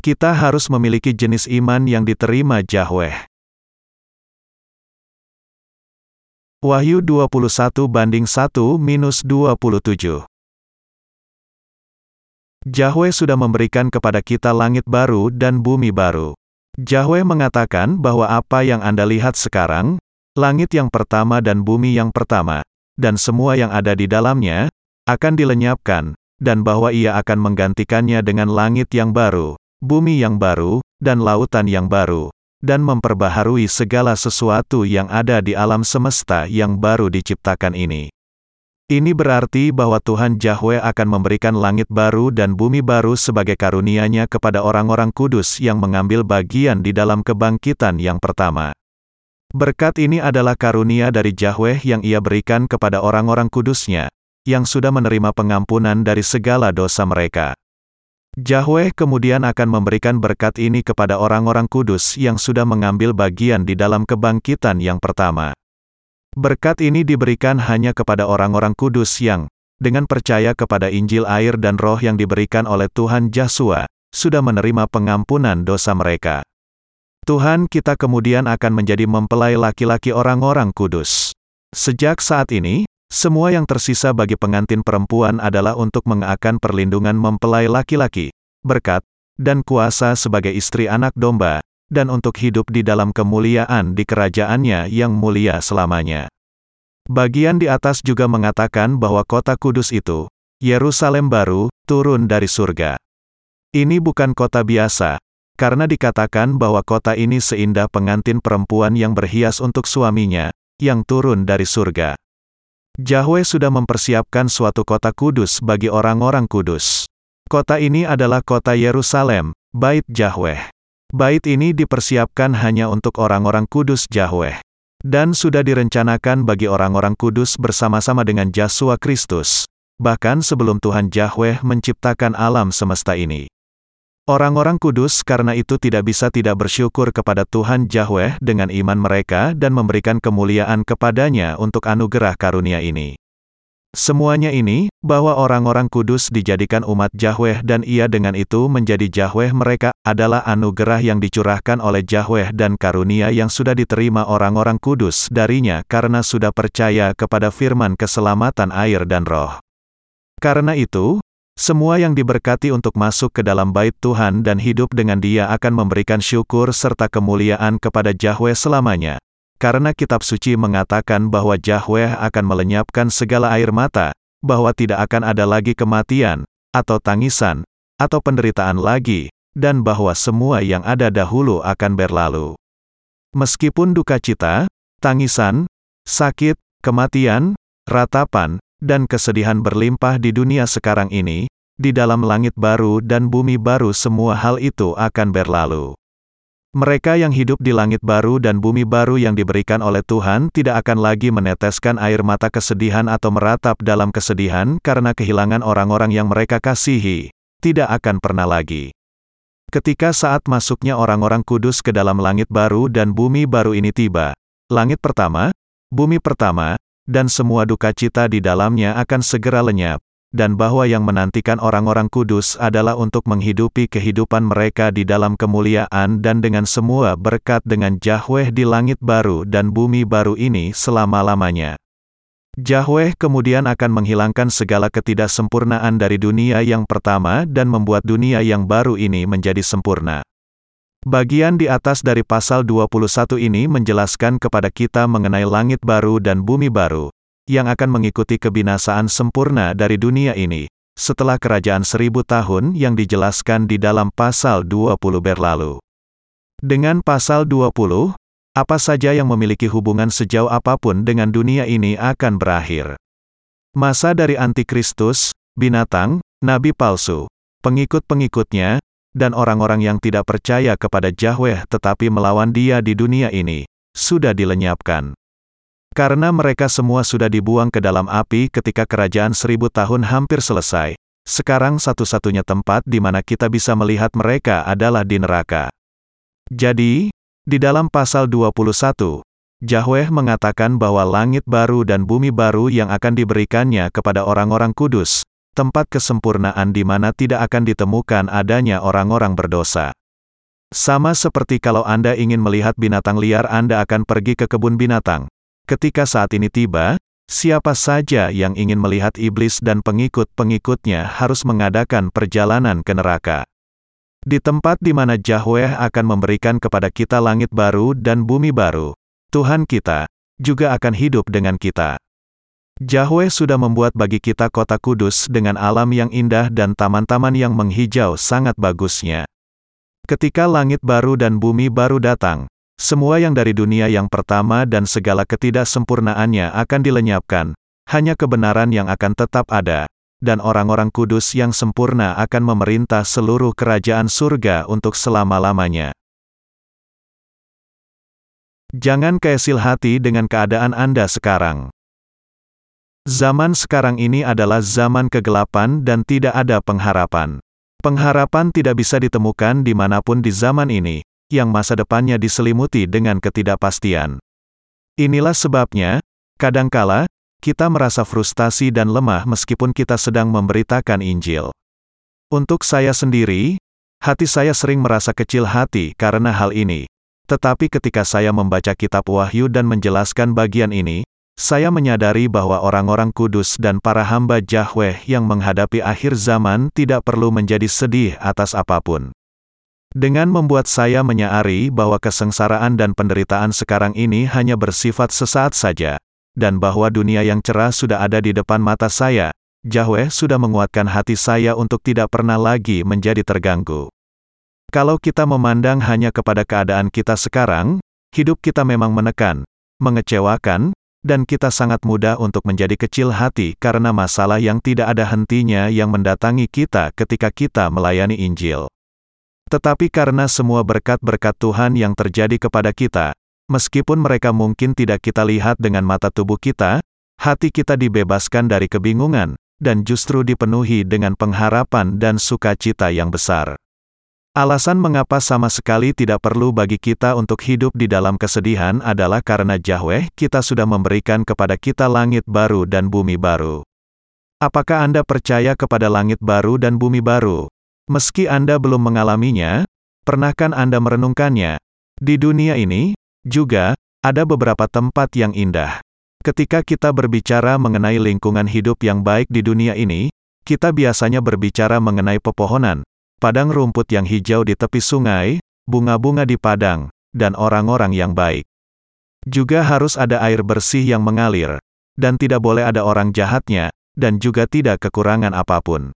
Kita harus memiliki jenis iman yang diterima Yahweh. Wahyu 21 banding 1 minus 27 Yahweh sudah memberikan kepada kita langit baru dan bumi baru. Yahweh mengatakan bahwa apa yang Anda lihat sekarang, langit yang pertama dan bumi yang pertama, dan semua yang ada di dalamnya, akan dilenyapkan, dan bahwa ia akan menggantikannya dengan langit yang baru, bumi yang baru, dan lautan yang baru, dan memperbaharui segala sesuatu yang ada di alam semesta yang baru diciptakan ini. Ini berarti bahwa Tuhan Yahweh akan memberikan langit baru dan bumi baru sebagai karunia-Nya kepada orang-orang kudus yang mengambil bagian di dalam kebangkitan yang pertama. Berkat ini adalah karunia dari Yahweh yang ia berikan kepada orang-orang kudusnya, yang sudah menerima pengampunan dari segala dosa mereka. Yahweh kemudian akan memberikan berkat ini kepada orang-orang kudus yang sudah mengambil bagian di dalam kebangkitan yang pertama. Berkat ini diberikan hanya kepada orang-orang kudus yang, dengan percaya kepada Injil air dan roh yang diberikan oleh Tuhan Yesus, sudah menerima pengampunan dosa mereka. Tuhan kita kemudian akan menjadi mempelai laki-laki orang-orang kudus. Sejak saat ini, semua yang tersisa bagi pengantin perempuan adalah untuk mengakan perlindungan mempelai laki-laki, berkat, dan kuasa sebagai istri anak domba, dan untuk hidup di dalam kemuliaan di kerajaannya yang mulia selamanya. Bagian di atas juga mengatakan bahwa kota kudus itu, Yerusalem baru, turun dari surga. Ini bukan kota biasa, karena dikatakan bahwa kota ini seindah pengantin perempuan yang berhias untuk suaminya, yang turun dari surga. Yahweh sudah mempersiapkan suatu kota kudus bagi orang-orang kudus. Kota ini adalah kota Yerusalem, Bait Yahweh. Bait ini dipersiapkan hanya untuk orang-orang kudus Yahweh. Dan sudah direncanakan bagi orang-orang kudus bersama-sama dengan Yesus Kristus. Bahkan sebelum Tuhan Yahweh menciptakan alam semesta ini. Orang-orang kudus karena itu tidak bisa tidak bersyukur kepada Tuhan Yahweh dengan iman mereka dan memberikan kemuliaan kepadanya untuk anugerah karunia ini. Semuanya ini, bahwa orang-orang kudus dijadikan umat Yahweh dan ia dengan itu menjadi Yahweh mereka, adalah anugerah yang dicurahkan oleh Yahweh dan karunia yang sudah diterima orang-orang kudus darinya karena sudah percaya kepada firman keselamatan air dan roh. Karena itu, semua yang diberkati untuk masuk ke dalam bait Tuhan dan hidup dengan dia akan memberikan syukur serta kemuliaan kepada Yahweh selamanya. Karena kitab suci mengatakan bahwa Yahweh akan melenyapkan segala air mata, bahwa tidak akan ada lagi kematian, atau tangisan, atau penderitaan lagi, dan bahwa semua yang ada dahulu akan berlalu. Meskipun duka cita, tangisan, sakit, kematian, ratapan, dan kesedihan berlimpah di dunia sekarang ini, di dalam langit baru dan bumi baru semua hal itu akan berlalu. Mereka yang hidup di langit baru dan bumi baru yang diberikan oleh Tuhan tidak akan lagi meneteskan air mata kesedihan atau meratap dalam kesedihan karena kehilangan orang-orang yang mereka kasihi. Tidak akan pernah lagi. Ketika saat masuknya orang-orang kudus ke dalam langit baru dan bumi baru ini tiba, langit pertama, bumi pertama, dan semua duka cita di dalamnya akan segera lenyap, dan bahwa yang menantikan orang-orang kudus adalah untuk menghidupi kehidupan mereka di dalam kemuliaan dan dengan semua berkat dengan Yahweh di langit baru dan bumi baru ini selama-lamanya. Yahweh kemudian akan menghilangkan segala ketidaksempurnaan dari dunia yang pertama dan membuat dunia yang baru ini menjadi sempurna. Bagian di atas dari pasal 21 ini menjelaskan kepada kita mengenai langit baru dan bumi baru, yang akan mengikuti kebinasaan sempurna dari dunia ini, setelah kerajaan seribu tahun yang dijelaskan di dalam pasal 20 berlalu. Dengan pasal 20, apa saja yang memiliki hubungan sejauh apa pun dengan dunia ini akan berakhir. Masa dari antikristus, binatang, nabi palsu, pengikut-pengikutnya, dan orang-orang yang tidak percaya kepada Yahweh tetapi melawan dia di dunia ini, sudah dilenyapkan. Karena mereka semua sudah dibuang ke dalam api ketika kerajaan seribu tahun hampir selesai, sekarang satu-satunya tempat di mana kita bisa melihat mereka adalah di neraka. Jadi, di dalam pasal 21, Yahweh mengatakan bahwa langit baru dan bumi baru yang akan diberikannya kepada orang-orang kudus, tempat kesempurnaan di mana tidak akan ditemukan adanya orang-orang berdosa. Sama seperti kalau Anda ingin melihat binatang liar Anda akan pergi ke kebun binatang. Ketika saat ini tiba, siapa saja yang ingin melihat iblis dan pengikut-pengikutnya harus mengadakan perjalanan ke neraka. Di tempat di mana Yahweh akan memberikan kepada kita langit baru dan bumi baru, Tuhan kita juga akan hidup dengan kita. Yahweh sudah membuat bagi kita kota kudus dengan alam yang indah dan taman-taman yang menghijau sangat bagusnya. Ketika langit baru dan bumi baru datang, semua yang dari dunia yang pertama dan segala ketidaksempurnaannya akan dilenyapkan, hanya kebenaran yang akan tetap ada, dan orang-orang kudus yang sempurna akan memerintah seluruh kerajaan surga untuk selama-lamanya. Jangan kesil hati dengan keadaan Anda sekarang. Zaman sekarang ini adalah zaman kegelapan dan tidak ada pengharapan. Pengharapan tidak bisa ditemukan di mana pun di zaman ini, yang masa depannya diselimuti dengan ketidakpastian. Inilah sebabnya, kadangkala, kita merasa frustasi dan lemah meskipun kita sedang memberitakan Injil. Untuk saya sendiri, hati saya sering merasa kecil hati karena hal ini. Tetapi ketika saya membaca kitab Wahyu dan menjelaskan bagian ini, saya menyadari bahwa orang-orang kudus dan para hamba Yahweh yang menghadapi akhir zaman tidak perlu menjadi sedih atas apa pun. Dengan membuat saya menyaari bahwa kesengsaraan dan penderitaan sekarang ini hanya bersifat sesaat saja, dan bahwa dunia yang cerah sudah ada di depan mata saya, Yahweh sudah menguatkan hati saya untuk tidak pernah lagi menjadi terganggu. Kalau kita memandang hanya kepada keadaan kita sekarang, hidup kita memang menekan, mengecewakan, dan kita sangat mudah untuk menjadi kecil hati karena masalah yang tidak ada hentinya yang mendatangi kita ketika kita melayani Injil. Tetapi karena semua berkat-berkat Tuhan yang terjadi kepada kita, meskipun mereka mungkin tidak kita lihat dengan mata tubuh kita, hati kita dibebaskan dari kebingungan, dan justru dipenuhi dengan pengharapan dan sukacita yang besar. Alasan mengapa sama sekali tidak perlu bagi kita untuk hidup di dalam kesedihan adalah karena Yahweh kita sudah memberikan kepada kita langit baru dan bumi baru. Apakah Anda percaya kepada langit baru dan bumi baru? Meski Anda belum mengalaminya, pernahkah Anda merenungkannya? Di dunia ini, juga, ada beberapa tempat yang indah. Ketika kita berbicara mengenai lingkungan hidup yang baik di dunia ini, kita biasanya berbicara mengenai pepohonan, padang rumput yang hijau di tepi sungai, bunga-bunga di padang, dan orang-orang yang baik. Juga harus ada air bersih yang mengalir, dan tidak boleh ada orang jahatnya, dan juga tidak kekurangan apa pun.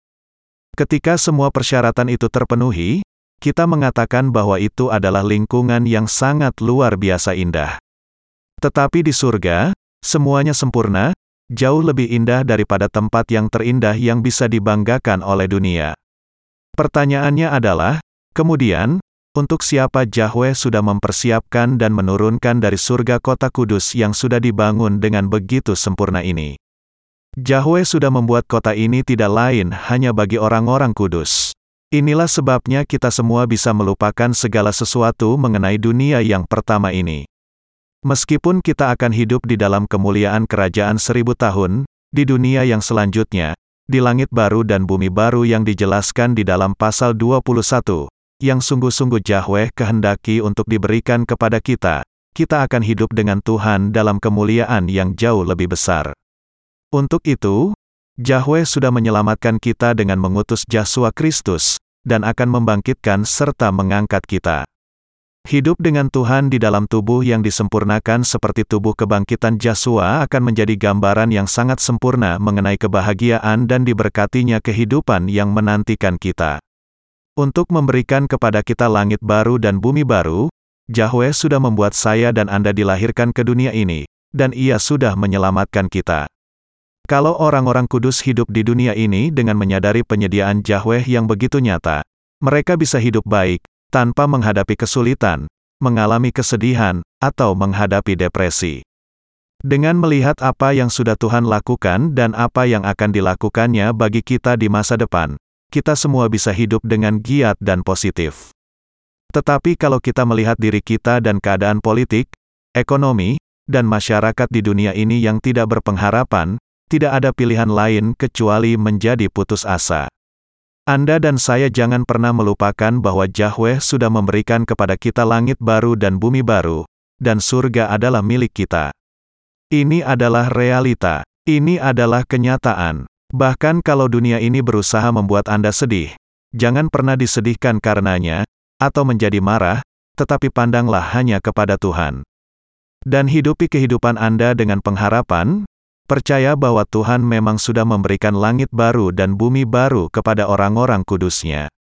Ketika semua persyaratan itu terpenuhi, kita mengatakan bahwa itu adalah lingkungan yang sangat luar biasa indah. Tetapi di surga, semuanya sempurna, jauh lebih indah daripada tempat yang terindah yang bisa dibanggakan oleh dunia. Pertanyaannya adalah, kemudian, untuk siapa Yahweh sudah mempersiapkan dan menurunkan dari surga kota kudus yang sudah dibangun dengan begitu sempurna ini? Yahweh sudah membuat kota ini tidak lain hanya bagi orang-orang kudus. Inilah sebabnya kita semua bisa melupakan segala sesuatu mengenai dunia yang pertama ini. Meskipun kita akan hidup di dalam kemuliaan kerajaan seribu tahun, di dunia yang selanjutnya, di langit baru dan bumi baru yang dijelaskan di dalam pasal 21, yang sungguh-sungguh Yahweh kehendaki untuk diberikan kepada kita, kita akan hidup dengan Tuhan dalam kemuliaan yang jauh lebih besar. Untuk itu, Yahweh sudah menyelamatkan kita dengan mengutus Yesus Kristus, dan akan membangkitkan serta mengangkat kita. Hidup dengan Tuhan di dalam tubuh yang disempurnakan seperti tubuh kebangkitan Jasua akan menjadi gambaran yang sangat sempurna mengenai kebahagiaan dan diberkatinya kehidupan yang menantikan kita. Untuk memberikan kepada kita langit baru dan bumi baru, Yahweh sudah membuat saya dan Anda dilahirkan ke dunia ini, dan Ia sudah menyelamatkan kita. Kalau orang-orang kudus hidup di dunia ini dengan menyadari penyediaan Yahweh yang begitu nyata, mereka bisa hidup baik, tanpa menghadapi kesulitan, mengalami kesedihan, atau menghadapi depresi. Dengan melihat apa yang sudah Tuhan lakukan dan apa yang akan dilakukannya bagi kita di masa depan, kita semua bisa hidup dengan giat dan positif. Tetapi kalau kita melihat diri kita dan keadaan politik, ekonomi, dan masyarakat di dunia ini yang tidak berpengharapan, tidak ada pilihan lain kecuali menjadi putus asa. Anda dan saya jangan pernah melupakan bahwa Yahweh sudah memberikan kepada kita langit baru dan bumi baru, dan surga adalah milik kita. Ini adalah realita. Ini adalah kenyataan. Bahkan kalau dunia ini berusaha membuat Anda sedih, jangan pernah disedihkan karenanya, atau menjadi marah, tetapi pandanglah hanya kepada Tuhan. Dan hidupi kehidupan Anda dengan pengharapan, percaya bahwa Tuhan memang sudah memberikan langit baru dan bumi baru kepada orang-orang kudusnya.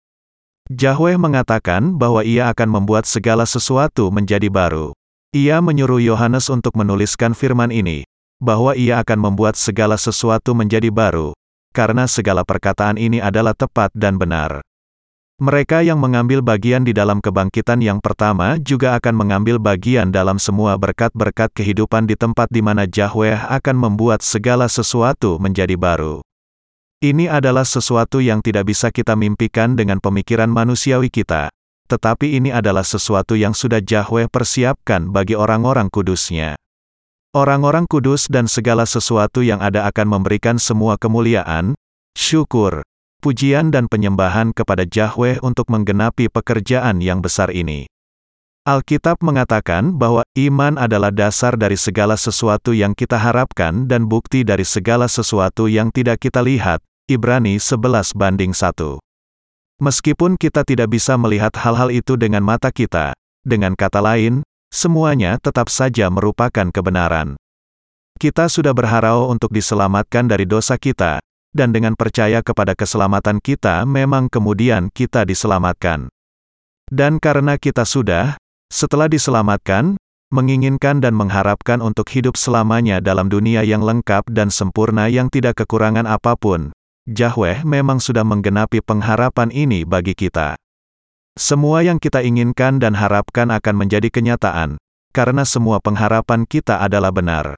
Yahweh mengatakan bahwa ia akan membuat segala sesuatu menjadi baru. Ia menyuruh Yohanes untuk menuliskan firman ini, bahwa ia akan membuat segala sesuatu menjadi baru, karena segala perkataan ini adalah tepat dan benar. Mereka yang mengambil bagian di dalam kebangkitan yang pertama juga akan mengambil bagian dalam semua berkat-berkat kehidupan di tempat di mana Yahweh akan membuat segala sesuatu menjadi baru. Ini adalah sesuatu yang tidak bisa kita mimpikan dengan pemikiran manusiawi kita, tetapi ini adalah sesuatu yang sudah Yahweh persiapkan bagi orang-orang kudusnya. Orang-orang kudus dan segala sesuatu yang ada akan memberikan semua kemuliaan, syukur, pujian dan penyembahan kepada Yahweh untuk menggenapi pekerjaan yang besar ini. Alkitab mengatakan bahwa iman adalah dasar dari segala sesuatu yang kita harapkan dan bukti dari segala sesuatu yang tidak kita lihat. Ibrani 11 banding 1. Meskipun kita tidak bisa melihat hal-hal itu dengan mata kita, dengan kata lain, semuanya tetap saja merupakan kebenaran. Kita sudah berharau untuk diselamatkan dari dosa kita, dan dengan percaya kepada keselamatan kita memang kemudian kita diselamatkan. Dan karena kita sudah, setelah diselamatkan, menginginkan dan mengharapkan untuk hidup selamanya dalam dunia yang lengkap dan sempurna yang tidak kekurangan apa pun, Yahweh memang sudah menggenapi pengharapan ini bagi kita. Semua yang kita inginkan dan harapkan akan menjadi kenyataan, karena semua pengharapan kita adalah benar.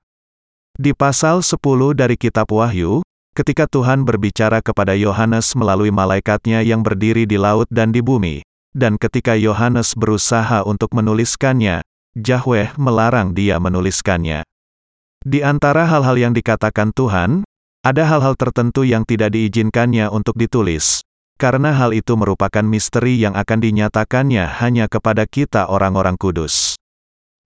Di pasal 10 dari kitab Wahyu, ketika Tuhan berbicara kepada Yohanes melalui malaikatnya yang berdiri di laut dan di bumi, dan ketika Yohanes berusaha untuk menuliskannya, Yahweh melarang dia menuliskannya. Di antara hal-hal yang dikatakan Tuhan, ada hal-hal tertentu yang tidak diizinkannya untuk ditulis, karena hal itu merupakan misteri yang akan dinyatakannya hanya kepada kita orang-orang kudus.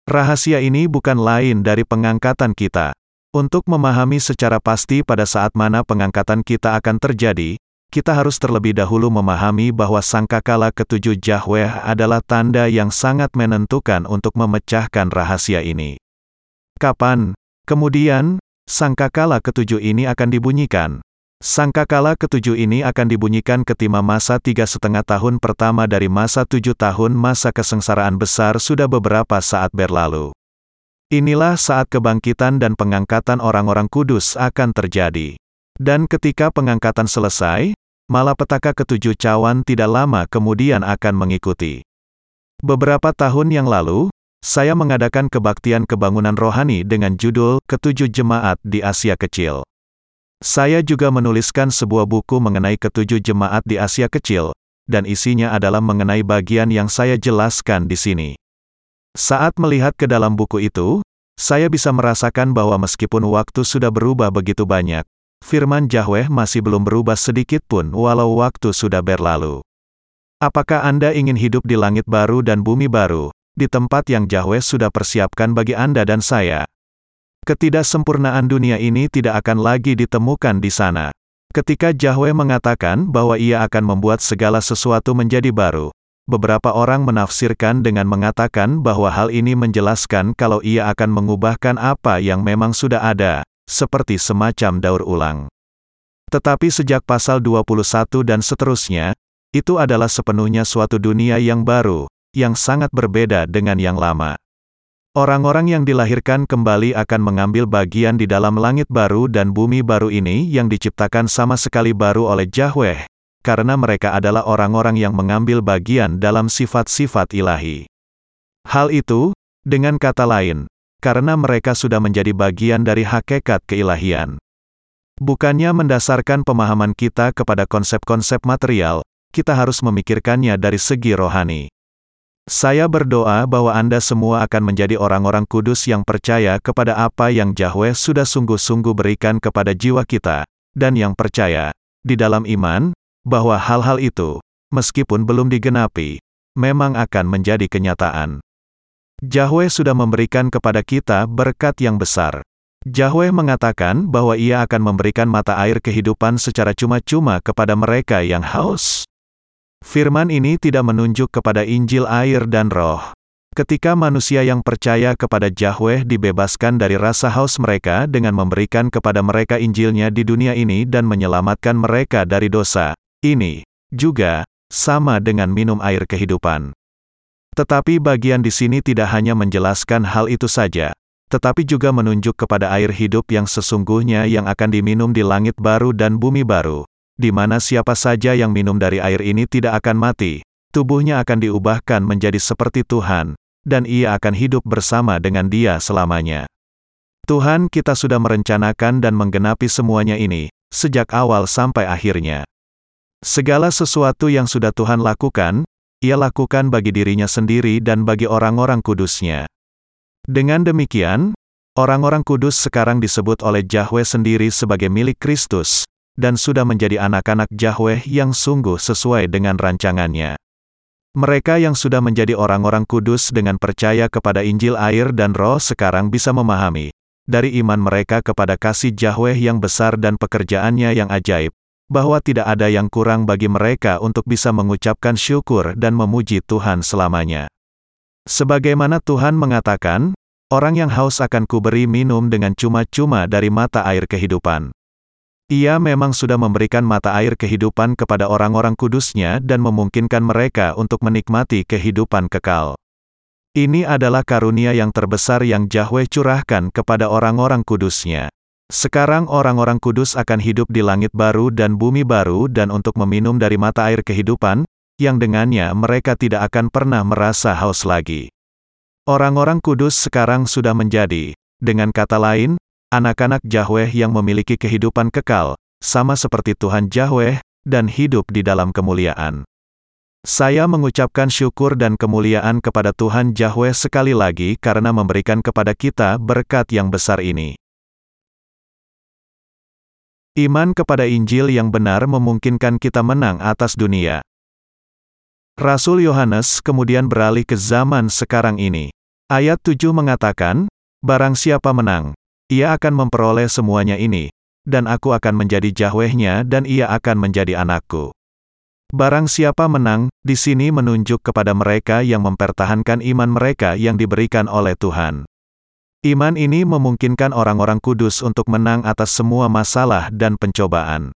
Rahasia ini bukan lain dari pengangkatan kita, untuk memahami secara pasti pada saat mana pengangkatan kita akan terjadi, kita harus terlebih dahulu memahami bahwa sangkakala ketujuh Yahweh adalah tanda yang sangat menentukan untuk memecahkan rahasia ini. Kapan, kemudian, sangkakala ketujuh ini akan dibunyikan? Sangkakala ketujuh ini akan dibunyikan ketika masa tiga setengah tahun pertama dari masa tujuh tahun masa kesengsaraan besar sudah beberapa saat berlalu. Inilah saat kebangkitan dan pengangkatan orang-orang kudus akan terjadi. Dan ketika pengangkatan selesai, malapetaka ketujuh cawan tidak lama kemudian akan mengikuti. Beberapa tahun yang lalu, saya mengadakan kebaktian kebangunan rohani dengan judul Ketujuh Jemaat di Asia Kecil. Saya juga menuliskan sebuah buku mengenai ketujuh jemaat di Asia Kecil, dan isinya adalah mengenai bagian yang saya jelaskan di sini. Saat melihat ke dalam buku itu, saya bisa merasakan bahwa meskipun waktu sudah berubah begitu banyak, firman Yahweh masih belum berubah sedikit pun walau waktu sudah berlalu. Apakah Anda ingin hidup di langit baru dan bumi baru, di tempat yang Yahweh sudah persiapkan bagi Anda dan saya? Ketidaksempurnaan dunia ini tidak akan lagi ditemukan di sana. Ketika Yahweh mengatakan bahwa ia akan membuat segala sesuatu menjadi baru, beberapa orang menafsirkan dengan mengatakan bahwa hal ini menjelaskan kalau ia akan mengubahkan apa yang memang sudah ada, seperti semacam daur ulang. Tetapi sejak pasal 21 dan seterusnya, itu adalah sepenuhnya suatu dunia yang baru, yang sangat berbeda dengan yang lama. Orang-orang yang dilahirkan kembali akan mengambil bagian di dalam langit baru dan bumi baru ini yang diciptakan sama sekali baru oleh Yahweh, karena mereka adalah orang-orang yang mengambil bagian dalam sifat-sifat ilahi. Hal itu, dengan kata lain, karena mereka sudah menjadi bagian dari hakikat keilahian. Bukannya mendasarkan pemahaman kita kepada konsep-konsep material, kita harus memikirkannya dari segi rohani. Saya berdoa bahwa Anda semua akan menjadi orang-orang kudus yang percaya kepada apa yang Yahweh sudah sungguh-sungguh berikan kepada jiwa kita, dan yang percaya, di dalam iman, bahwa hal-hal itu, meskipun belum digenapi, memang akan menjadi kenyataan. Yahweh sudah memberikan kepada kita berkat yang besar. Yahweh mengatakan bahwa ia akan memberikan mata air kehidupan secara cuma-cuma kepada mereka yang haus. Firman ini tidak menunjuk kepada Injil air dan roh. Ketika manusia yang percaya kepada Yahweh dibebaskan dari rasa haus mereka dengan memberikan kepada mereka Injilnya di dunia ini dan menyelamatkan mereka dari dosa, ini juga sama dengan minum air kehidupan. Tetapi bagian di sini tidak hanya menjelaskan hal itu saja, tetapi juga menunjuk kepada air hidup yang sesungguhnya yang akan diminum di langit baru dan bumi baru, di mana siapa saja yang minum dari air ini tidak akan mati, tubuhnya akan diubahkan menjadi seperti Tuhan, dan ia akan hidup bersama dengan dia selamanya. Tuhan kita sudah merencanakan dan menggenapi semuanya ini, sejak awal sampai akhirnya. Segala sesuatu yang sudah Tuhan lakukan, ia lakukan bagi dirinya sendiri dan bagi orang-orang kudusnya. Dengan demikian, orang-orang kudus sekarang disebut oleh Yahweh sendiri sebagai milik Kristus, dan sudah menjadi anak-anak Yahweh yang sungguh sesuai dengan rancangannya. Mereka yang sudah menjadi orang-orang kudus dengan percaya kepada Injil air dan roh sekarang bisa memahami, dari iman mereka kepada kasih Yahweh yang besar dan pekerjaannya yang ajaib, bahwa tidak ada yang kurang bagi mereka untuk bisa mengucapkan syukur dan memuji Tuhan selamanya. Sebagaimana Tuhan mengatakan, orang yang haus akan kuberi minum dengan cuma-cuma dari mata air kehidupan. Ia memang sudah memberikan mata air kehidupan kepada orang-orang kudusnya dan memungkinkan mereka untuk menikmati kehidupan kekal. Ini adalah karunia yang terbesar yang Yahweh curahkan kepada orang-orang kudusnya. Sekarang orang-orang kudus akan hidup di langit baru dan bumi baru dan untuk meminum dari mata air kehidupan, yang dengannya mereka tidak akan pernah merasa haus lagi. Orang-orang kudus sekarang sudah menjadi, dengan kata lain, anak-anak Yahweh yang memiliki kehidupan kekal, sama seperti Tuhan Yahweh, dan hidup di dalam kemuliaan. Saya mengucapkan syukur dan kemuliaan kepada Tuhan Yahweh sekali lagi karena memberikan kepada kita berkat yang besar ini. Iman kepada Injil yang benar memungkinkan kita menang atas dunia. Rasul Yohanes kemudian beralih ke zaman sekarang ini. Ayat 7 mengatakan, Barang siapa menang, ia akan memperoleh semuanya ini, dan aku akan menjadi Jahwehnya dan ia akan menjadi anakku. Barang siapa menang, di sini menunjuk kepada mereka yang mempertahankan iman mereka yang diberikan oleh Tuhan. Iman ini memungkinkan orang-orang kudus untuk menang atas semua masalah dan pencobaan.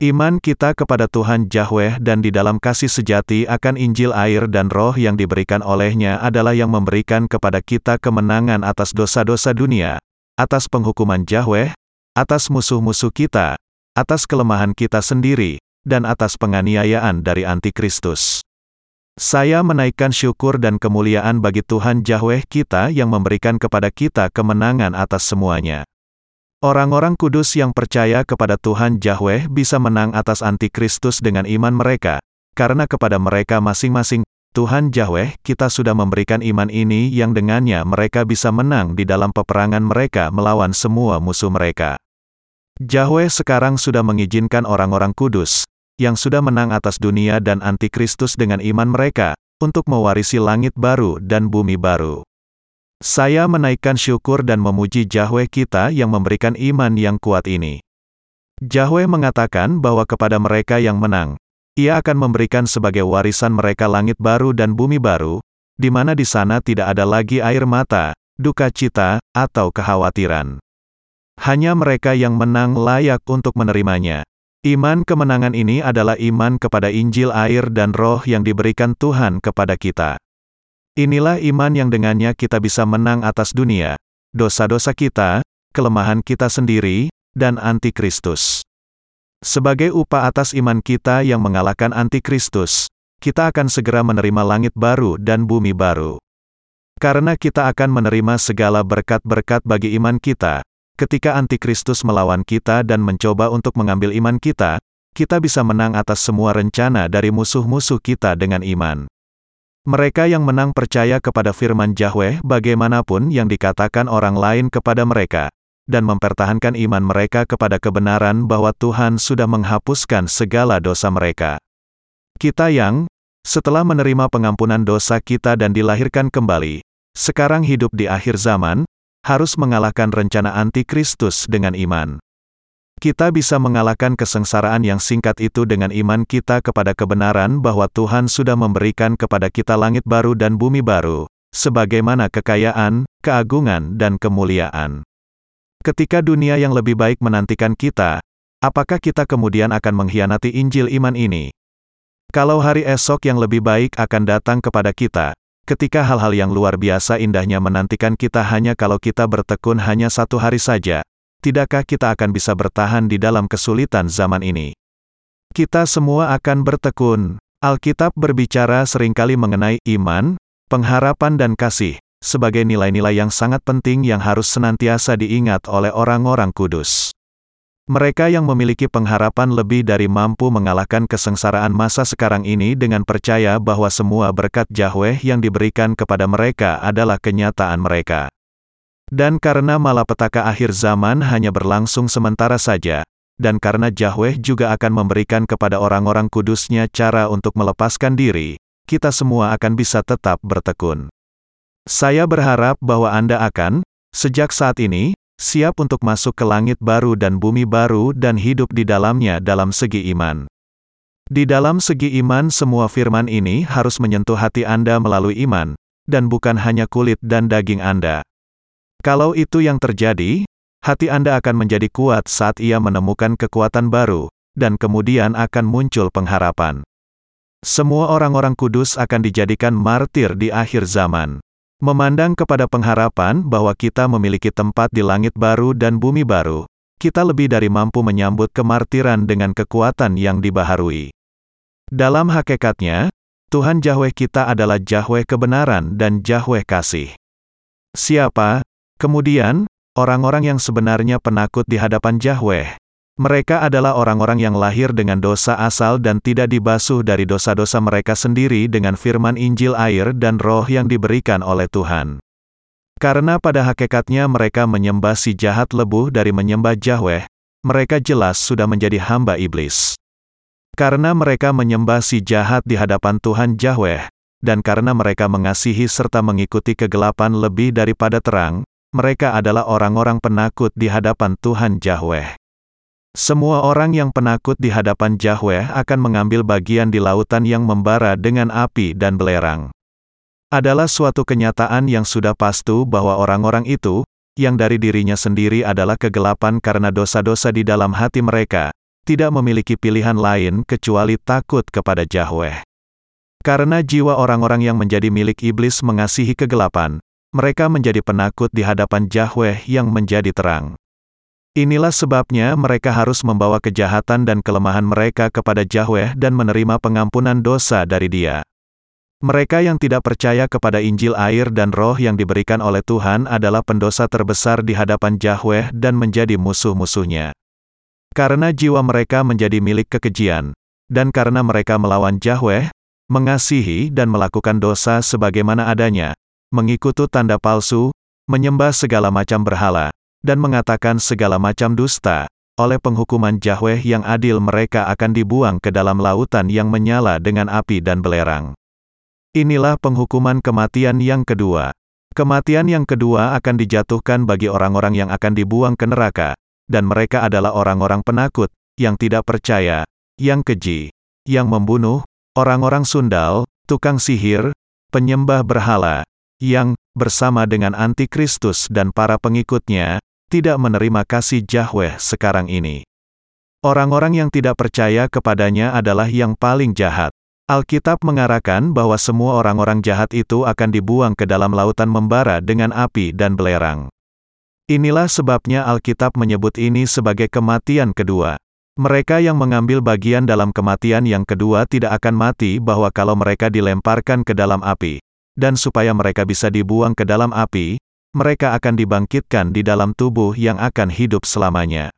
Iman kita kepada Tuhan Yahweh dan di dalam kasih sejati akan Injil air dan roh yang diberikan olehnya adalah yang memberikan kepada kita kemenangan atas dosa-dosa dunia, atas penghukuman Yahweh, atas musuh-musuh kita, atas kelemahan kita sendiri, dan atas penganiayaan dari antikristus. Saya menaikkan syukur dan kemuliaan bagi Tuhan Yahweh kita yang memberikan kepada kita kemenangan atas semuanya. Orang-orang kudus yang percaya kepada Tuhan Yahweh bisa menang atas antikristus dengan iman mereka, karena kepada mereka masing-masing Tuhan Yahweh, kita sudah memberikan iman ini yang dengannya mereka bisa menang di dalam peperangan mereka melawan semua musuh mereka. Yahweh sekarang sudah mengizinkan orang-orang kudus, yang sudah menang atas dunia dan antikristus dengan iman mereka, untuk mewarisi langit baru dan bumi baru. Saya menaikkan syukur dan memuji Yahweh kita yang memberikan iman yang kuat ini. Yahweh mengatakan bahwa kepada mereka yang menang, ia akan memberikan sebagai warisan mereka langit baru dan bumi baru, di mana di sana tidak ada lagi air mata, duka cita, atau kekhawatiran. Hanya mereka yang menang layak untuk menerimanya. Iman kemenangan ini adalah iman kepada Injil air dan roh yang diberikan Tuhan kepada kita. Inilah iman yang dengannya kita bisa menang atas dunia, dosa-dosa kita, kelemahan kita sendiri, dan antikristus. Sebagai upah atas iman kita yang mengalahkan antikristus, kita akan segera menerima langit baru dan bumi baru. Karena kita akan menerima segala berkat-berkat bagi iman kita, ketika antikristus melawan kita dan mencoba untuk mengambil iman kita, kita bisa menang atas semua rencana dari musuh-musuh kita dengan iman. Mereka yang menang percaya kepada firman Yahweh bagaimanapun yang dikatakan orang lain kepada mereka, dan mempertahankan iman mereka kepada kebenaran bahwa Tuhan sudah menghapuskan segala dosa mereka. Kita yang, setelah menerima pengampunan dosa kita dan dilahirkan kembali, sekarang hidup di akhir zaman, harus mengalahkan rencana antikristus dengan iman. Kita bisa mengalahkan kesengsaraan yang singkat itu dengan iman kita kepada kebenaran bahwa Tuhan sudah memberikan kepada kita langit baru dan bumi baru, sebagaimana kekayaan, keagungan, dan kemuliaan. Ketika dunia yang lebih baik menantikan kita, apakah kita kemudian akan mengkhianati Injil iman ini? Kalau hari esok yang lebih baik akan datang kepada kita, ketika hal-hal yang luar biasa indahnya menantikan kita hanya kalau kita bertekun hanya satu hari saja, tidakkah kita akan bisa bertahan di dalam kesulitan zaman ini? Kita semua akan bertekun. Alkitab berbicara sering kali mengenai iman, pengharapan dan kasih, sebagai nilai-nilai yang sangat penting yang harus senantiasa diingat oleh orang-orang kudus. Mereka yang memiliki pengharapan lebih dari mampu mengalahkan kesengsaraan masa sekarang ini dengan percaya bahwa semua berkat Yahweh yang diberikan kepada mereka adalah kenyataan mereka. Dan karena malapetaka akhir zaman hanya berlangsung sementara saja, dan karena Yahweh juga akan memberikan kepada orang-orang kudusnya cara untuk melepaskan diri, kita semua akan bisa tetap bertekun. Saya berharap bahwa Anda akan, sejak saat ini, siap untuk masuk ke langit baru dan bumi baru dan hidup di dalamnya dalam segi iman. Di dalam segi iman semua firman ini harus menyentuh hati Anda melalui iman, dan bukan hanya kulit dan daging Anda. Kalau itu yang terjadi, hati Anda akan menjadi kuat saat ia menemukan kekuatan baru, dan kemudian akan muncul pengharapan. Semua orang-orang kudus akan dijadikan martir di akhir zaman. Memandang kepada pengharapan bahwa kita memiliki tempat di langit baru dan bumi baru, kita lebih dari mampu menyambut kemartiran dengan kekuatan yang dibaharui. Dalam hakikatnya, Tuhan Yahweh kita adalah Yahweh kebenaran dan Yahweh kasih. Siapa, Kemudian, orang-orang yang sebenarnya penakut di hadapan Yahweh. Mereka adalah orang-orang yang lahir dengan dosa asal dan tidak dibasuh dari dosa-dosa mereka sendiri dengan firman Injil air dan roh yang diberikan oleh Tuhan. Karena pada hakikatnya mereka menyembah si jahat lebuh dari menyembah Yahweh, mereka jelas sudah menjadi hamba iblis. Karena mereka menyembah si jahat di hadapan Tuhan Yahweh, dan karena mereka mengasihi serta mengikuti kegelapan lebih daripada terang, mereka adalah orang-orang penakut di hadapan Tuhan Yahweh. Semua orang yang penakut di hadapan Yahweh akan mengambil bagian di lautan yang membara dengan api dan belerang. Adalah suatu kenyataan yang sudah pastu bahwa orang-orang itu, yang dari dirinya sendiri adalah kegelapan karena dosa-dosa di dalam hati mereka, tidak memiliki pilihan lain kecuali takut kepada Yahweh. Karena jiwa orang-orang yang menjadi milik iblis mengasihi kegelapan, mereka menjadi penakut di hadapan Yahweh yang menjadi terang. Inilah sebabnya mereka harus membawa kejahatan dan kelemahan mereka kepada Yahweh dan menerima pengampunan dosa dari Dia. Mereka yang tidak percaya kepada Injil air dan roh yang diberikan oleh Tuhan adalah pendosa terbesar di hadapan Yahweh dan menjadi musuh-musuhnya. Karena jiwa mereka menjadi milik kekejian, dan karena mereka melawan Yahweh, mengasihi dan melakukan dosa sebagaimana adanya, mengikuti tanda palsu, menyembah segala macam berhala, dan mengatakan segala macam dusta, oleh penghukuman Yahweh yang adil mereka akan dibuang ke dalam lautan yang menyala dengan api dan belerang. Inilah penghukuman kematian yang kedua. Kematian yang kedua akan dijatuhkan bagi orang-orang yang akan dibuang ke neraka, dan mereka adalah orang-orang penakut, yang tidak percaya, yang keji, yang membunuh, orang-orang sundal, tukang sihir, penyembah berhala, yang, bersama dengan antikristus dan para pengikutnya, tidak menerima kasih Yahweh sekarang ini. Orang-orang yang tidak percaya kepadanya adalah yang paling jahat. Alkitab mengarahkan bahwa semua orang-orang jahat itu akan dibuang ke dalam lautan membara dengan api dan belerang. Inilah sebabnya Alkitab menyebut ini sebagai kematian kedua. Mereka yang mengambil bagian dalam kematian yang kedua tidak akan mati bahwa kalau mereka dilemparkan ke dalam api dan supaya mereka bisa dibuang ke dalam api, mereka akan dibangkitkan di dalam tubuh yang akan hidup selamanya.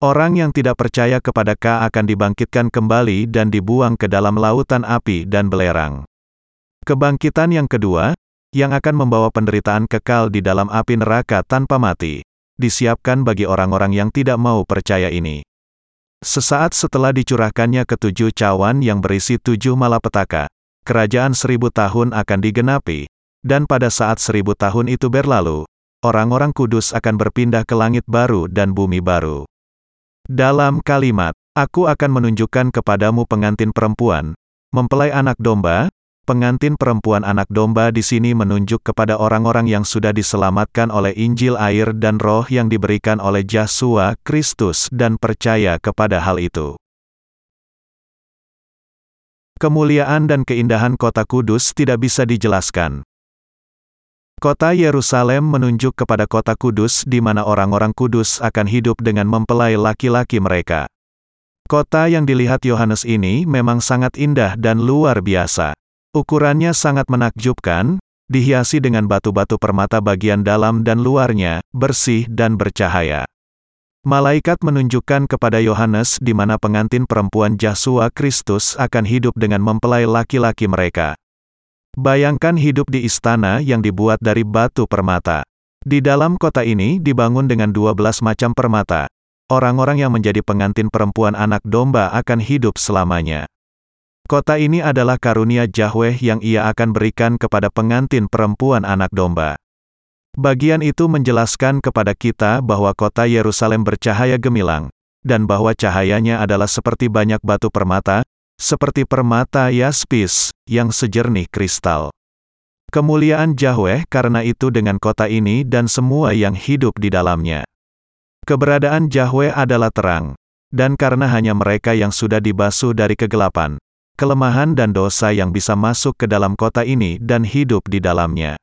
Orang yang tidak percaya kepada Ka akan dibangkitkan kembali dan dibuang ke dalam lautan api dan belerang. Kebangkitan yang kedua, yang akan membawa penderitaan kekal di dalam api neraka tanpa mati, disiapkan bagi orang-orang yang tidak mau percaya ini. Sesaat setelah dicurahkannya ketujuh cawan yang berisi tujuh malapetaka, kerajaan seribu tahun akan digenapi, dan pada saat seribu tahun itu berlalu, orang-orang kudus akan berpindah ke langit baru dan bumi baru. Dalam kalimat, aku akan menunjukkan kepadamu pengantin perempuan, mempelai anak domba, pengantin perempuan anak domba di sini menunjuk kepada orang-orang yang sudah diselamatkan oleh Injil air dan roh yang diberikan oleh Yesus Kristus dan percaya kepada hal itu. Kemuliaan dan keindahan kota kudus tidak bisa dijelaskan. Kota Yerusalem menunjuk kepada kota kudus di mana orang-orang kudus akan hidup dengan mempelai laki-laki mereka. Kota yang dilihat Yohanes ini memang sangat indah dan luar biasa. Ukurannya sangat menakjubkan, dihiasi dengan batu-batu permata bagian dalam dan luarnya, bersih dan bercahaya. Malaikat menunjukkan kepada Yohanes di mana pengantin perempuan Yesus Kristus akan hidup dengan mempelai laki-laki mereka. Bayangkan hidup di istana yang dibuat dari batu permata. Di dalam kota ini dibangun dengan 12 macam permata. Orang-orang yang menjadi pengantin perempuan anak domba akan hidup selamanya. Kota ini adalah karunia Yahweh yang ia akan berikan kepada pengantin perempuan anak domba. Bagian itu menjelaskan kepada kita bahwa kota Yerusalem bercahaya gemilang, dan bahwa cahayanya adalah seperti banyak batu permata, seperti permata yaspis, yang sejernih kristal. Kemuliaan Yahweh karena itu dengan kota ini dan semua yang hidup di dalamnya. Keberadaan Yahweh adalah terang, dan karena hanya mereka yang sudah dibasuh dari kegelapan, kelemahan dan dosa yang bisa masuk ke dalam kota ini dan hidup di dalamnya.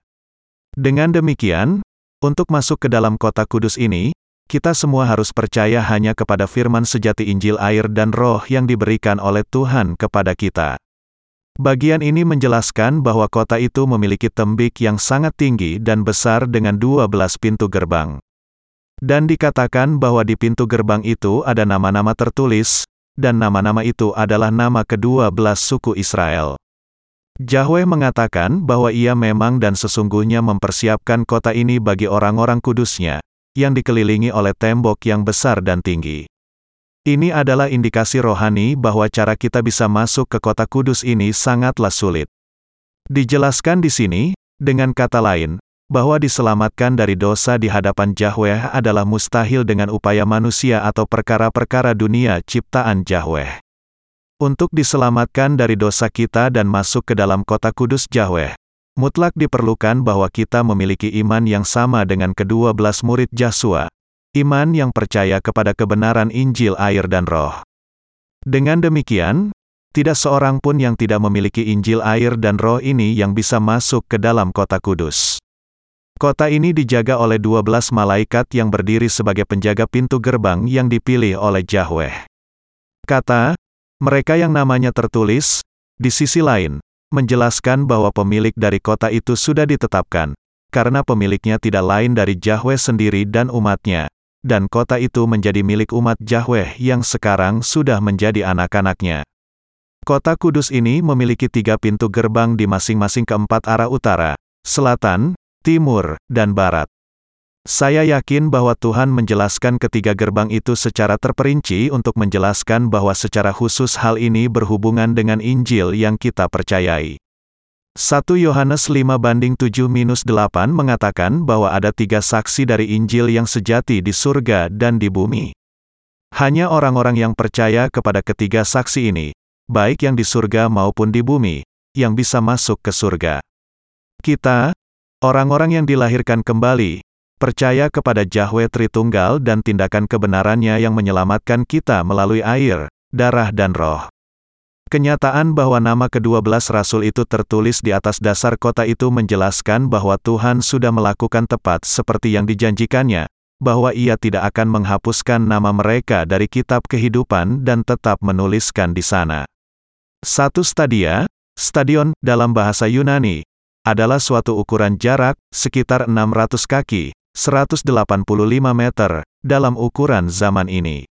Dengan demikian, untuk masuk ke dalam kota kudus ini, kita semua harus percaya hanya kepada firman sejati Injil air dan roh yang diberikan oleh Tuhan kepada kita. Bagian ini menjelaskan bahwa kota itu memiliki tembik yang sangat tinggi dan besar dengan 12 pintu gerbang. Dan dikatakan bahwa di pintu gerbang itu ada nama-nama tertulis, dan nama-nama itu adalah nama kedua belas suku Israel. Yahweh mengatakan bahwa ia memang dan sesungguhnya mempersiapkan kota ini bagi orang-orang kudusnya, yang dikelilingi oleh tembok yang besar dan tinggi. Ini adalah indikasi rohani bahwa cara kita bisa masuk ke kota kudus ini sangatlah sulit. Dijelaskan di sini, dengan kata lain, bahwa diselamatkan dari dosa di hadapan Yahweh adalah mustahil dengan upaya manusia atau perkara-perkara dunia ciptaan Yahweh. Untuk diselamatkan dari dosa kita dan masuk ke dalam kota kudus Yahweh, mutlak diperlukan bahwa kita memiliki iman yang sama dengan kedua belas murid Yesus, iman yang percaya kepada kebenaran Injil air dan roh. Dengan demikian, tidak seorang pun yang tidak memiliki Injil air dan roh ini yang bisa masuk ke dalam kota kudus. Kota ini dijaga oleh 12 malaikat yang berdiri sebagai penjaga pintu gerbang yang dipilih oleh Yahweh. Kata, mereka yang namanya tertulis, di sisi lain, menjelaskan bahwa pemilik dari kota itu sudah ditetapkan, karena pemiliknya tidak lain dari Yahweh sendiri dan umatnya, dan kota itu menjadi milik umat Yahweh yang sekarang sudah menjadi anak-anaknya. Kota kudus ini memiliki tiga pintu gerbang di masing-masing keempat arah utara, selatan, timur, dan barat. Saya yakin bahwa Tuhan menjelaskan ketiga gerbang itu secara terperinci untuk menjelaskan bahwa secara khusus hal ini berhubungan dengan Injil yang kita percayai. 1 Yohanes 5 banding 7-8 mengatakan bahwa ada tiga saksi dari Injil yang sejati di surga dan di bumi. Hanya orang-orang yang percaya kepada ketiga saksi ini, baik yang di surga maupun di bumi, yang bisa masuk ke surga. Kita, Orang-orang yang dilahirkan kembali, percaya kepada Yahweh Tritunggal dan tindakan kebenarannya yang menyelamatkan kita melalui air, darah dan roh. Kenyataan bahwa nama kedua belas rasul itu tertulis di atas dasar kota itu menjelaskan bahwa Tuhan sudah melakukan tepat seperti yang dijanjikannya, bahwa ia tidak akan menghapuskan nama mereka dari kitab kehidupan dan tetap menuliskan di sana. Satu stadia, stadion, dalam bahasa Yunani, adalah suatu ukuran jarak, sekitar 600 kaki, 185 meter, dalam ukuran zaman ini.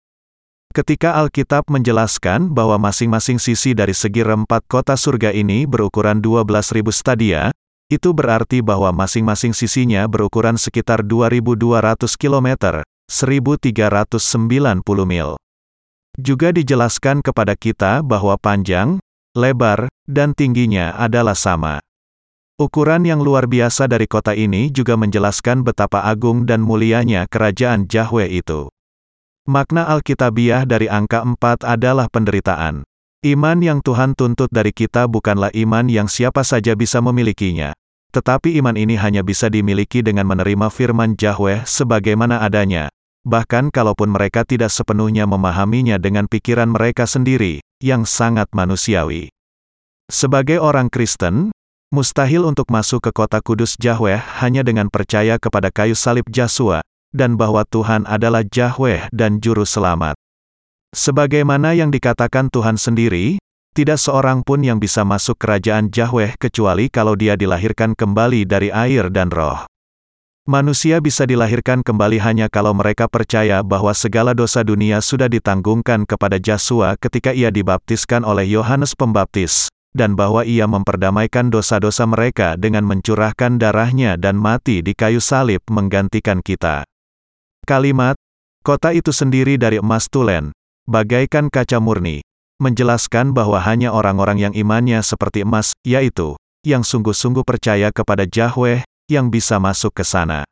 Ketika Alkitab menjelaskan bahwa masing-masing sisi dari segi rempat kota surga ini berukuran 12.000 stadia, itu berarti bahwa masing-masing sisinya berukuran sekitar 2.200 km, 1.390 mil. Juga dijelaskan kepada kita bahwa panjang, lebar, dan tingginya adalah sama. Ukuran yang luar biasa dari kota ini juga menjelaskan betapa agung dan mulianya kerajaan Yahweh itu. Makna Alkitabiah dari angka 4 adalah penderitaan. Iman yang Tuhan tuntut dari kita bukanlah iman yang siapa saja bisa memilikinya. Tetapi iman ini hanya bisa dimiliki dengan menerima firman Yahweh sebagaimana adanya. Bahkan kalaupun mereka tidak sepenuhnya memahaminya dengan pikiran mereka sendiri, yang sangat manusiawi. Sebagai orang Kristen, mustahil untuk masuk ke kota kudus Yahweh hanya dengan percaya kepada kayu salib Yesua, dan bahwa Tuhan adalah Yahweh dan Juru Selamat. Sebagaimana yang dikatakan Tuhan sendiri, tidak seorang pun yang bisa masuk kerajaan Yahweh kecuali kalau dia dilahirkan kembali dari air dan roh. Manusia bisa dilahirkan kembali hanya kalau mereka percaya bahwa segala dosa dunia sudah ditanggungkan kepada Yesua ketika ia dibaptiskan oleh Yohanes Pembaptis, dan bahwa ia memperdamaikan dosa-dosa mereka dengan mencurahkan darahnya dan mati di kayu salib menggantikan kita. Kalimat, kota itu sendiri dari emas tulen, bagaikan kaca murni, menjelaskan bahwa hanya orang-orang yang imannya seperti emas, yaitu, yang sungguh-sungguh percaya kepada Yahweh, yang bisa masuk ke sana.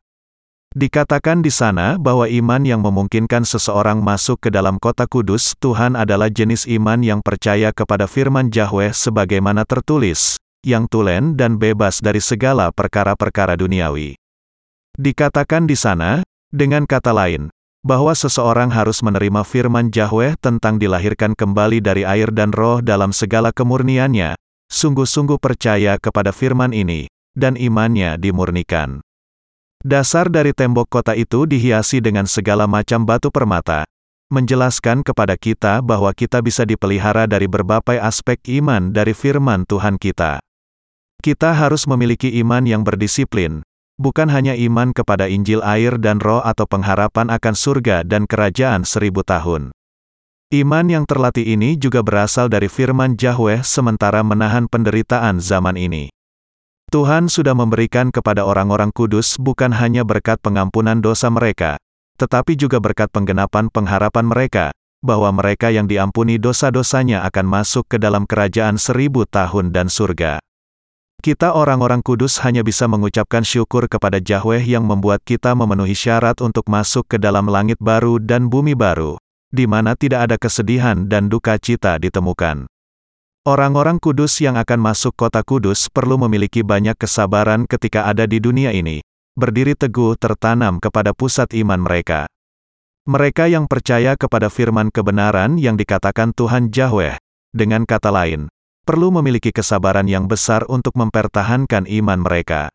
Dikatakan di sana bahwa iman yang memungkinkan seseorang masuk ke dalam kota kudus Tuhan adalah jenis iman yang percaya kepada firman Yahweh sebagaimana tertulis, yang tulen dan bebas dari segala perkara-perkara duniawi. Dikatakan di sana, dengan kata lain, bahwa seseorang harus menerima firman Yahweh tentang dilahirkan kembali dari air dan roh dalam segala kemurniannya, sungguh-sungguh percaya kepada firman ini, dan imannya dimurnikan. Dasar dari tembok kota itu dihiasi dengan segala macam batu permata, menjelaskan kepada kita bahwa kita bisa dipelihara dari berbagai aspek iman dari firman Tuhan kita. Kita harus memiliki iman yang berdisiplin, bukan hanya iman kepada Injil air dan roh atau pengharapan akan surga dan kerajaan seribu tahun. Iman yang terlatih ini juga berasal dari firman Yahweh sementara menahan penderitaan zaman ini. Tuhan sudah memberikan kepada orang-orang kudus bukan hanya berkat pengampunan dosa mereka, tetapi juga berkat penggenapan pengharapan mereka, bahwa mereka yang diampuni dosa-dosanya akan masuk ke dalam kerajaan seribu tahun dan surga. Kita orang-orang kudus hanya bisa mengucapkan syukur kepada Yahweh yang membuat kita memenuhi syarat untuk masuk ke dalam langit baru dan bumi baru, di mana tidak ada kesedihan dan duka cita ditemukan. Orang-orang kudus yang akan masuk kota kudus perlu memiliki banyak kesabaran ketika ada di dunia ini, berdiri teguh tertanam kepada pusat iman mereka. Mereka yang percaya kepada firman kebenaran yang dikatakan Tuhan Yahweh, dengan kata lain, perlu memiliki kesabaran yang besar untuk mempertahankan iman mereka.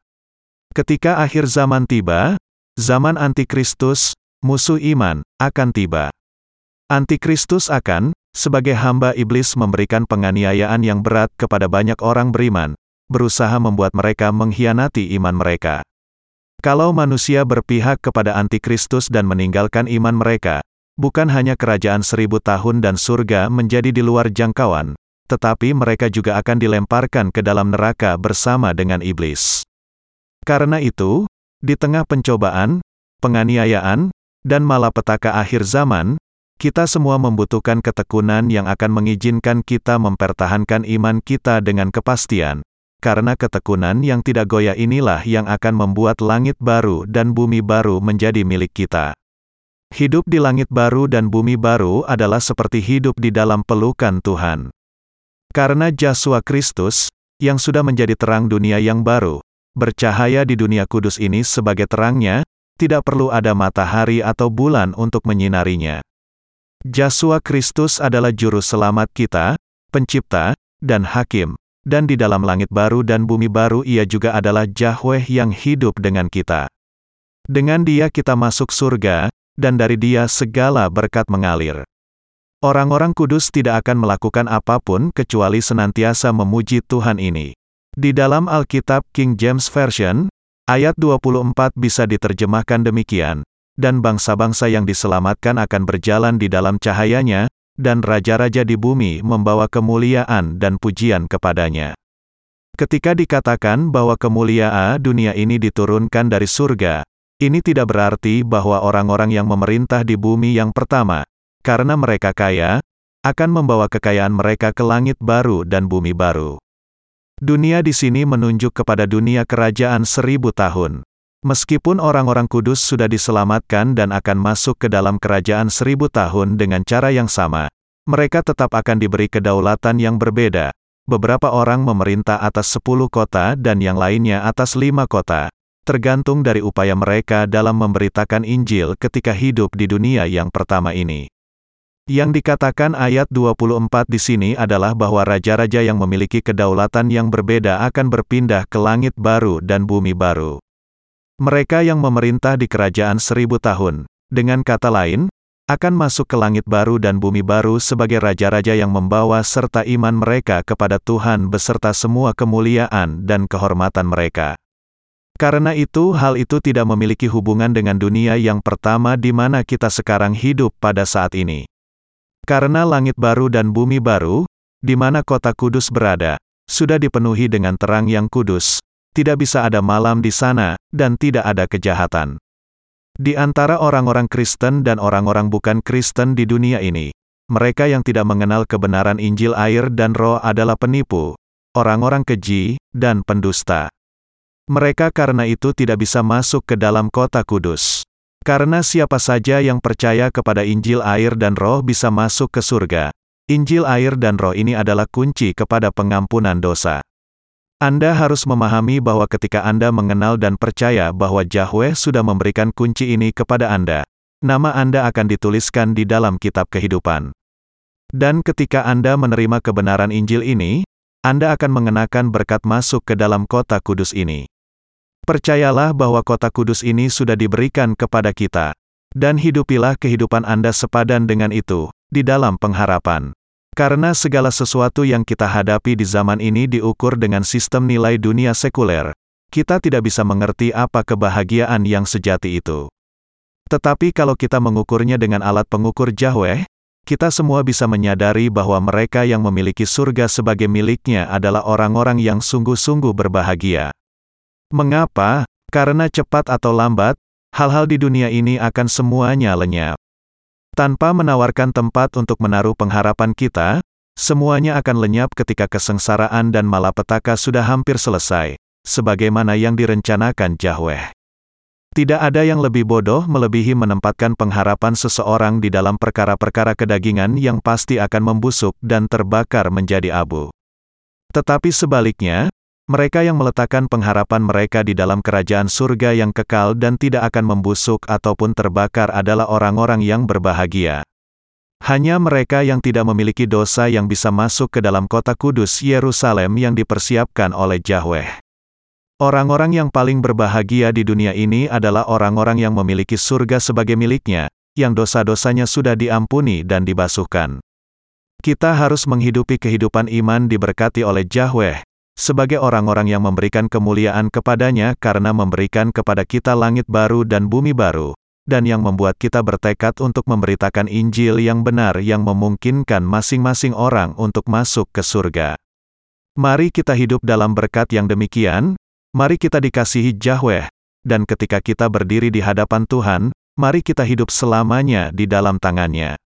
Ketika akhir zaman tiba, zaman antikristus, musuh iman, akan tiba. Antikristus akan, sebagai hamba iblis memberikan penganiayaan yang berat kepada banyak orang beriman, berusaha membuat mereka mengkhianati iman mereka. Kalau manusia berpihak kepada antikristus dan meninggalkan iman mereka, bukan hanya kerajaan seribu tahun dan surga menjadi di luar jangkauan, tetapi mereka juga akan dilemparkan ke dalam neraka bersama dengan iblis. Karena itu, di tengah pencobaan, penganiayaan, dan malapetaka akhir zaman, kita semua membutuhkan ketekunan yang akan mengizinkan kita mempertahankan iman kita dengan kepastian, karena ketekunan yang tidak goyah inilah yang akan membuat langit baru dan bumi baru menjadi milik kita. Hidup di langit baru dan bumi baru adalah seperti hidup di dalam pelukan Tuhan. Karena Yesus Kristus, yang sudah menjadi terang dunia yang baru, bercahaya di dunia kudus ini sebagai terangnya, tidak perlu ada matahari atau bulan untuk menyinarinya. Yesus Kristus adalah juru selamat kita, pencipta, dan hakim, dan di dalam langit baru dan bumi baru ia juga adalah Yahweh yang hidup dengan kita. Dengan dia kita masuk surga, dan dari dia segala berkat mengalir. Orang-orang kudus tidak akan melakukan apa pun kecuali senantiasa memuji Tuhan ini. Di dalam Alkitab King James Version, ayat 24 bisa diterjemahkan demikian, dan bangsa-bangsa yang diselamatkan akan berjalan di dalam cahayanya, dan raja-raja di bumi membawa kemuliaan dan pujian kepadanya. Ketika dikatakan bahwa kemuliaan dunia ini diturunkan dari surga, ini tidak berarti bahwa orang-orang yang memerintah di bumi yang pertama, karena mereka kaya, akan membawa kekayaan mereka ke langit baru dan bumi baru. Dunia di sini menunjuk kepada dunia kerajaan seribu tahun. Meskipun orang-orang kudus sudah diselamatkan dan akan masuk ke dalam kerajaan seribu tahun dengan cara yang sama, mereka tetap akan diberi kedaulatan yang berbeda. Beberapa orang memerintah atas sepuluh kota dan yang lainnya atas lima kota, tergantung dari upaya mereka dalam memberitakan Injil ketika hidup di dunia yang pertama ini. Yang dikatakan ayat 24 di sini adalah bahwa raja-raja yang memiliki kedaulatan yang berbeda akan berpindah ke langit baru dan bumi baru. Mereka yang memerintah di kerajaan seribu tahun, dengan kata lain, akan masuk ke langit baru dan bumi baru sebagai raja-raja yang membawa serta iman mereka kepada Tuhan beserta semua kemuliaan dan kehormatan mereka. Karena itu, hal itu tidak memiliki hubungan dengan dunia yang pertama di mana kita sekarang hidup pada saat ini. Karena langit baru dan bumi baru, di mana kota kudus berada, sudah dipenuhi dengan terang yang kudus, tidak bisa ada malam di sana, dan tidak ada kejahatan. Di antara orang-orang Kristen dan orang-orang bukan Kristen di dunia ini, mereka yang tidak mengenal kebenaran Injil air dan roh adalah penipu, orang-orang keji, dan pendusta. Mereka karena itu tidak bisa masuk ke dalam kota kudus. Karena siapa saja yang percaya kepada Injil air dan roh bisa masuk ke surga. Injil air dan roh ini adalah kunci kepada pengampunan dosa. Anda harus memahami bahwa ketika Anda mengenal dan percaya bahwa Yahweh sudah memberikan kunci ini kepada Anda, nama Anda akan dituliskan di dalam kitab kehidupan. Dan ketika Anda menerima kebenaran Injil ini, Anda akan mengenakan berkat masuk ke dalam kota kudus ini. Percayalah bahwa kota kudus ini sudah diberikan kepada kita. Dan hidupilah kehidupan Anda sepadan dengan itu, di dalam pengharapan. Karena segala sesuatu yang kita hadapi di zaman ini diukur dengan sistem nilai dunia sekuler, kita tidak bisa mengerti apa kebahagiaan yang sejati itu. Tetapi kalau kita mengukurnya dengan alat pengukur Yahweh, kita semua bisa menyadari bahwa mereka yang memiliki surga sebagai miliknya adalah orang-orang yang sungguh-sungguh berbahagia. Mengapa? Karena cepat atau lambat, hal-hal di dunia ini akan semuanya lenyap. Tanpa menawarkan tempat untuk menaruh pengharapan kita, semuanya akan lenyap ketika kesengsaraan dan malapetaka sudah hampir selesai, sebagaimana yang direncanakan Yahweh. Tidak ada yang lebih bodoh melebihi menempatkan pengharapan seseorang di dalam perkara-perkara kedagingan yang pasti akan membusuk dan terbakar menjadi abu. Tetapi sebaliknya, mereka yang meletakkan pengharapan mereka di dalam kerajaan surga yang kekal dan tidak akan membusuk ataupun terbakar adalah orang-orang yang berbahagia. Hanya mereka yang tidak memiliki dosa yang bisa masuk ke dalam kota kudus Yerusalem yang dipersiapkan oleh Yahweh. Orang-orang yang paling berbahagia di dunia ini adalah orang-orang yang memiliki surga sebagai miliknya, yang dosa-dosanya sudah diampuni dan dibasuhkan. Kita harus menghidupi kehidupan iman diberkati oleh Yahweh, sebagai orang-orang yang memberikan kemuliaan kepadanya karena memberikan kepada kita langit baru dan bumi baru, dan yang membuat kita bertekad untuk memberitakan Injil yang benar yang memungkinkan masing-masing orang untuk masuk ke surga. Mari kita hidup dalam berkat yang demikian, mari kita dikasihi Yahweh, dan ketika kita berdiri di hadapan Tuhan, mari kita hidup selamanya di dalam tangannya.